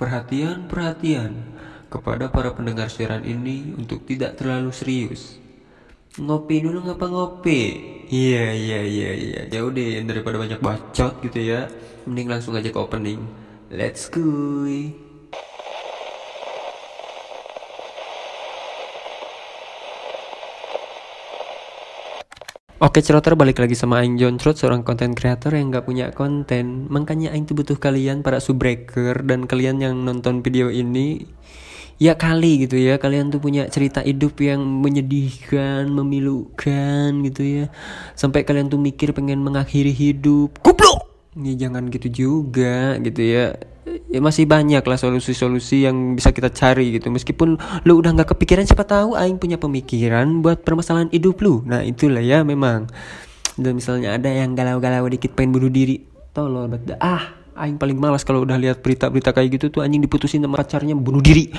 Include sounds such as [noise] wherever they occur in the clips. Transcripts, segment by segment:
Perhatian, perhatian kepada para pendengar siaran ini untuk tidak terlalu serius. Ngopi dulu ngapa ngopi? Iya iya iya iya. Ya udah daripada banyak bacot gitu ya, mending langsung aja ke opening. Let's go. Oke ceroter balik lagi sama Aing John Trot seorang konten kreator yang gak punya konten. Makanya Aing tuh butuh kalian para subbreaker dan kalian yang nonton video ini. Ya kali gitu ya. Kalian tuh punya cerita hidup yang menyedihkan, memilukan gitu ya. Sampai kalian tuh mikir pengen mengakhiri hidup. Goblok! Ya jangan gitu juga gitu ya ya masih banyak lah solusi-solusi yang bisa kita cari gitu. Meskipun lu udah nggak kepikiran siapa tahu aing punya pemikiran buat permasalahan hidup lu. Nah itulah ya memang. Dan misalnya ada yang galau-galau dikit pengen bunuh diri. Tolol bet. Ah aing paling malas kalau udah lihat berita-berita kayak gitu tuh. Anjing diputusin sama pacarnya bunuh diri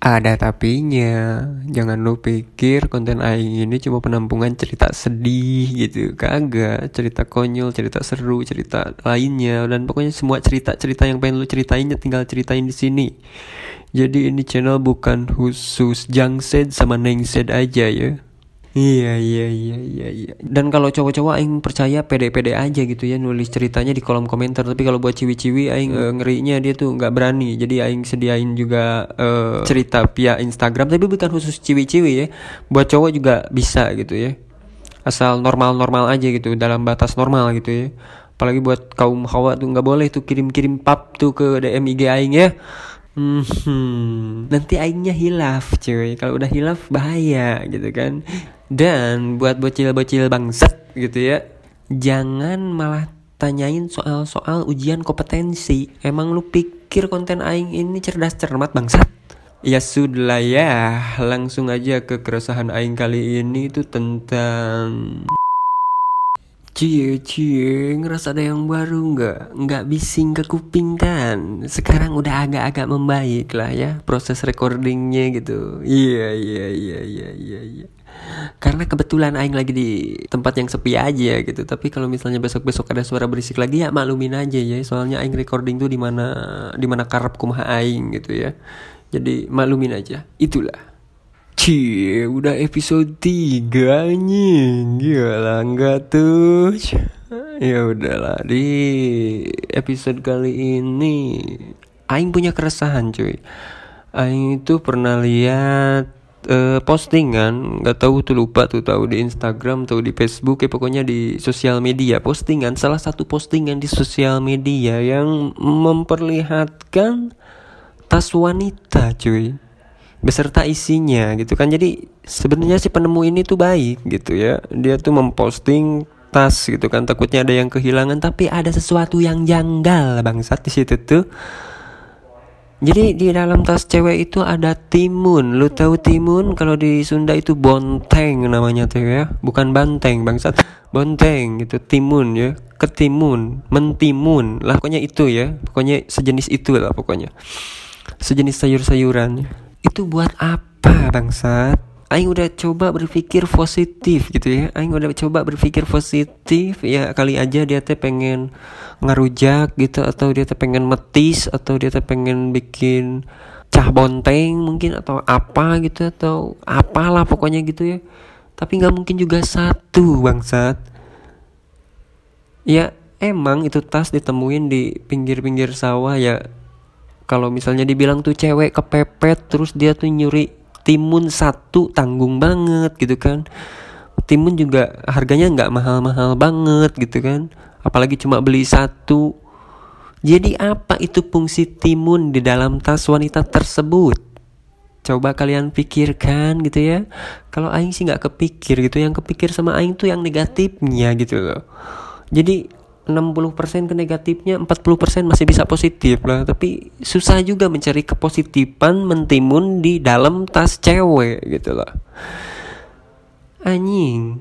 ada tapinya, jangan lu pikir konten aing ini cuma penampungan cerita sedih gitu, kagak, cerita konyol, cerita seru, cerita lainnya dan pokoknya semua cerita-cerita yang pengen lu ceritain ya tinggal ceritain di sini. Jadi ini channel bukan khusus Jangsed sama Nengsed aja ya. Iya iya iya iya iya. Dan kalau cowok-cowok aing percaya pede-pede aja gitu ya nulis ceritanya di kolom komentar. Tapi kalau buat ciwi-ciwi aing uh, ngerinya dia tuh nggak berani. Jadi aing sediain juga uh, cerita via Instagram tapi bukan khusus ciwi-ciwi ya. Buat cowok juga bisa gitu ya. Asal normal-normal aja gitu dalam batas normal gitu ya. Apalagi buat kaum hawa tuh nggak boleh tuh kirim-kirim pap tuh ke DM IG aing ya. Hmm, nanti aingnya hilaf cuy. Kalau udah hilaf bahaya gitu kan. Dan buat bocil-bocil bangsat gitu ya. Jangan malah tanyain soal-soal ujian kompetensi. Emang lu pikir konten aing ini cerdas cermat bangsat? Ya sudah ya. Langsung aja ke keresahan aing kali ini itu tentang Cie cie ngerasa ada yang baru nggak? Nggak bising ke kuping kan? Sekarang udah agak-agak membaik lah ya proses recordingnya gitu. Iya iya iya iya iya iya. Karena kebetulan Aing lagi di tempat yang sepi aja gitu. Tapi kalau misalnya besok-besok ada suara berisik lagi ya maklumin aja ya. Soalnya Aing recording tuh di mana di mana karep kumaha Aing gitu ya. Jadi maklumin aja. Itulah Cie, udah episode 3 anjing. Gila enggak tuh? Ya udahlah di episode kali ini aing punya keresahan cuy. Aing itu pernah lihat uh, postingan, nggak tahu tuh lupa tuh tahu di Instagram atau di Facebook ya pokoknya di sosial media postingan salah satu postingan di sosial media yang memperlihatkan tas wanita cuy beserta isinya gitu kan. Jadi sebenarnya si penemu ini tuh baik gitu ya. Dia tuh memposting tas gitu kan. Takutnya ada yang kehilangan tapi ada sesuatu yang janggal bangsat di situ tuh. Jadi di dalam tas cewek itu ada timun. Lu tahu timun? Kalau di Sunda itu bonteng namanya tuh ya. Bukan banteng bangsat. Bonteng gitu. Timun ya. Ketimun. Mentimun. Lah pokoknya itu ya. Pokoknya sejenis itu lah pokoknya. Sejenis sayur-sayuran itu buat apa bangsat? Aing udah coba berpikir positif gitu ya. Aing udah coba berpikir positif Ya kali aja dia teh pengen ngerujak gitu Atau dia teh pengen metis Atau dia teh pengen bikin cah bonteng mungkin Atau apa gitu Atau apalah pokoknya gitu ya. Tapi nggak mungkin juga satu bangsat. Ya emang itu tas ditemuin di pinggir-pinggir sawah ya kalau misalnya dibilang tuh cewek kepepet terus dia tuh nyuri timun satu tanggung banget gitu kan. Timun juga harganya nggak mahal-mahal banget gitu kan. Apalagi cuma beli satu. Jadi apa itu fungsi timun di dalam tas wanita tersebut? Coba kalian pikirkan gitu ya. Kalau aing sih nggak kepikir gitu yang kepikir sama aing tuh yang negatifnya gitu loh. Jadi 60% ke negatifnya 40% masih bisa positif lah. Tapi susah juga mencari kepositifan mentimun di dalam tas cewek gitu loh. Anjing.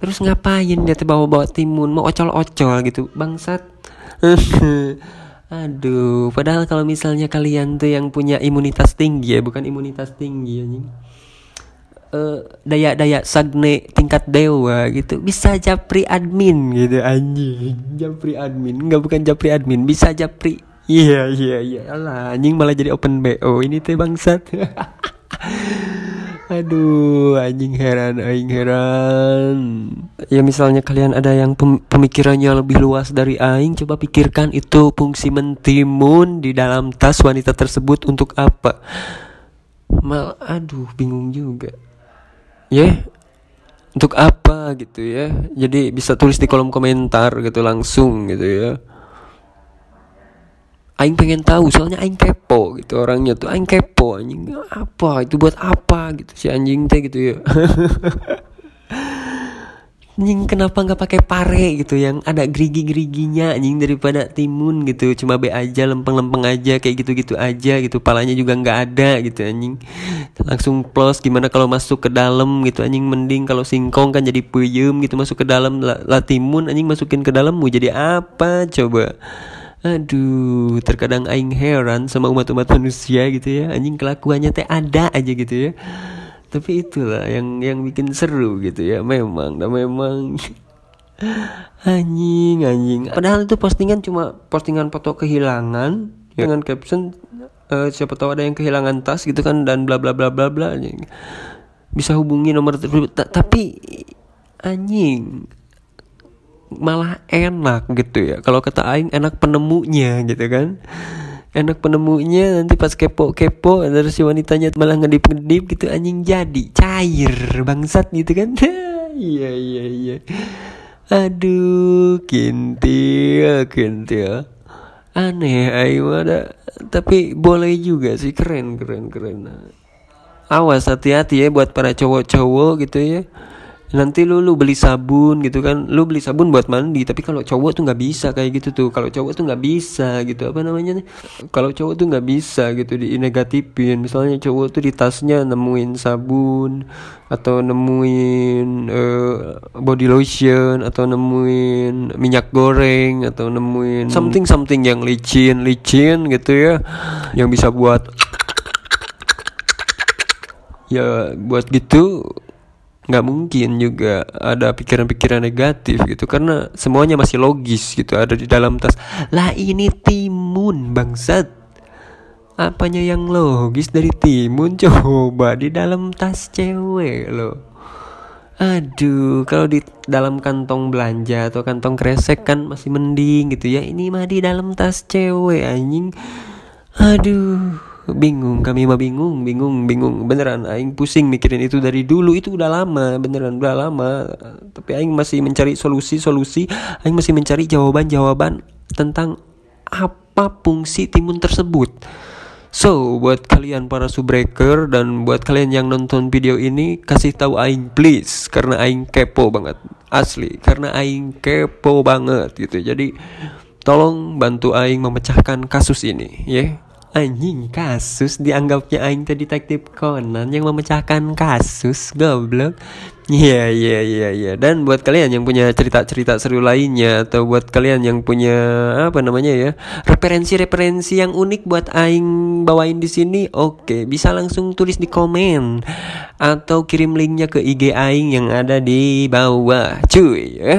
Terus ngapain dia bawa-bawa timun? Mau ocol-ocol gitu. Bangsat. [laughs] Aduh padahal kalau misalnya kalian tuh yang punya imunitas tinggi ya bukan imunitas tinggi anjing. uh, daya-daya sagne tingkat dewa gitu. Bisa japri admin gitu anjing. Japri admin. Nggak bukan japri admin. Bisa japri. Iya iya iya. Lah anjing malah jadi open bo ini teh bangsat. [laughs] Aduh, anjing heran, anjing heran. Ya misalnya kalian ada yang pemikirannya lebih luas dari aing, coba pikirkan itu fungsi mentimun di dalam tas wanita tersebut untuk apa? Mal, aduh, bingung juga. Ya, yeah? untuk apa gitu ya? Jadi bisa tulis di kolom komentar gitu langsung gitu ya aing pengen tahu soalnya aing kepo gitu orangnya tuh aing kepo anjing apa itu buat apa gitu si anjing teh gitu ya [laughs] anjing kenapa nggak pakai pare gitu? Yang ada gerigi-geriginya anjing daripada timun gitu. Cuma be aja lempeng-lempeng aja kayak gitu-gitu aja gitu. Palanya juga nggak ada gitu anjing. Langsung plus gimana kalau masuk ke dalam gitu anjing. Mending kalau singkong kan jadi puyem gitu masuk ke dalam. Lah, lah timun anjing masukin ke dalam. Mau jadi apa coba? Aduh, terkadang aing heran sama umat-umat manusia gitu ya. Anjing kelakuannya teh ada aja gitu ya. Tapi itulah yang yang bikin seru gitu ya. Memang, dan memang [laughs] anjing, anjing. Padahal itu postingan cuma postingan foto kehilangan ya. dengan caption uh, siapa tahu ada yang kehilangan tas gitu kan dan bla bla bla bla bla. Bisa hubungi nomor tapi anjing malah enak gitu ya kalau kata aing enak penemunya gitu kan enak penemunya nanti pas kepo-kepo dari si wanitanya malah ngedip-ngedip gitu anjing jadi cair bangsat gitu kan. [laughs] Iya iya iya. Aduh kintil kintil. Aneh ayo ada tapi boleh juga sih keren keren keren. Awas hati-hati ya buat para cowok-cowok gitu ya nanti lu lu beli sabun gitu kan. Lu beli sabun buat mandi tapi kalau cowok tuh nggak bisa kayak gitu tuh. Kalau cowok tuh nggak bisa gitu apa namanya nih? Kalau cowok tuh nggak bisa gitu di negatifin. Misalnya cowok tuh di tasnya nemuin sabun atau nemuin uh, body lotion atau nemuin minyak goreng atau nemuin something something yang licin licin gitu ya. Yang bisa buat ya buat gitu nggak mungkin juga ada pikiran-pikiran negatif gitu karena semuanya masih logis gitu ada di dalam tas. Lah ini timun bangsat. Apanya yang logis dari timun? [laughs] Coba di dalam tas cewek lo. Aduh kalau di dalam kantong belanja atau kantong kresek kan masih mending gitu ya. Ini mah di dalam tas cewek anjing. Aduh bingung kami mah bingung bingung bingung beneran aing pusing mikirin itu dari dulu itu udah lama beneran udah lama tapi aing masih mencari solusi solusi aing masih mencari jawaban jawaban tentang apa fungsi timun tersebut So, buat kalian para subbreaker dan buat kalian yang nonton video ini kasih tahu aing please karena aing kepo banget. Asli, karena aing kepo banget gitu. Jadi tolong bantu aing memecahkan kasus ini, ya. Yeah? Anjing kasus dianggapnya aing teh detektif Conan yang memecahkan kasus goblok. Iya iya iya iya dan buat kalian yang punya cerita-cerita seru lainnya atau buat kalian yang punya apa namanya ya referensi-referensi yang unik buat aing bawain di sini oke okay, bisa langsung tulis di komen atau kirim linknya ke IG aing yang ada di bawah cuy ya.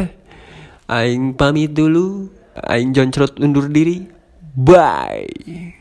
Aing pamit dulu. Aing joncrot undur diri. Bye.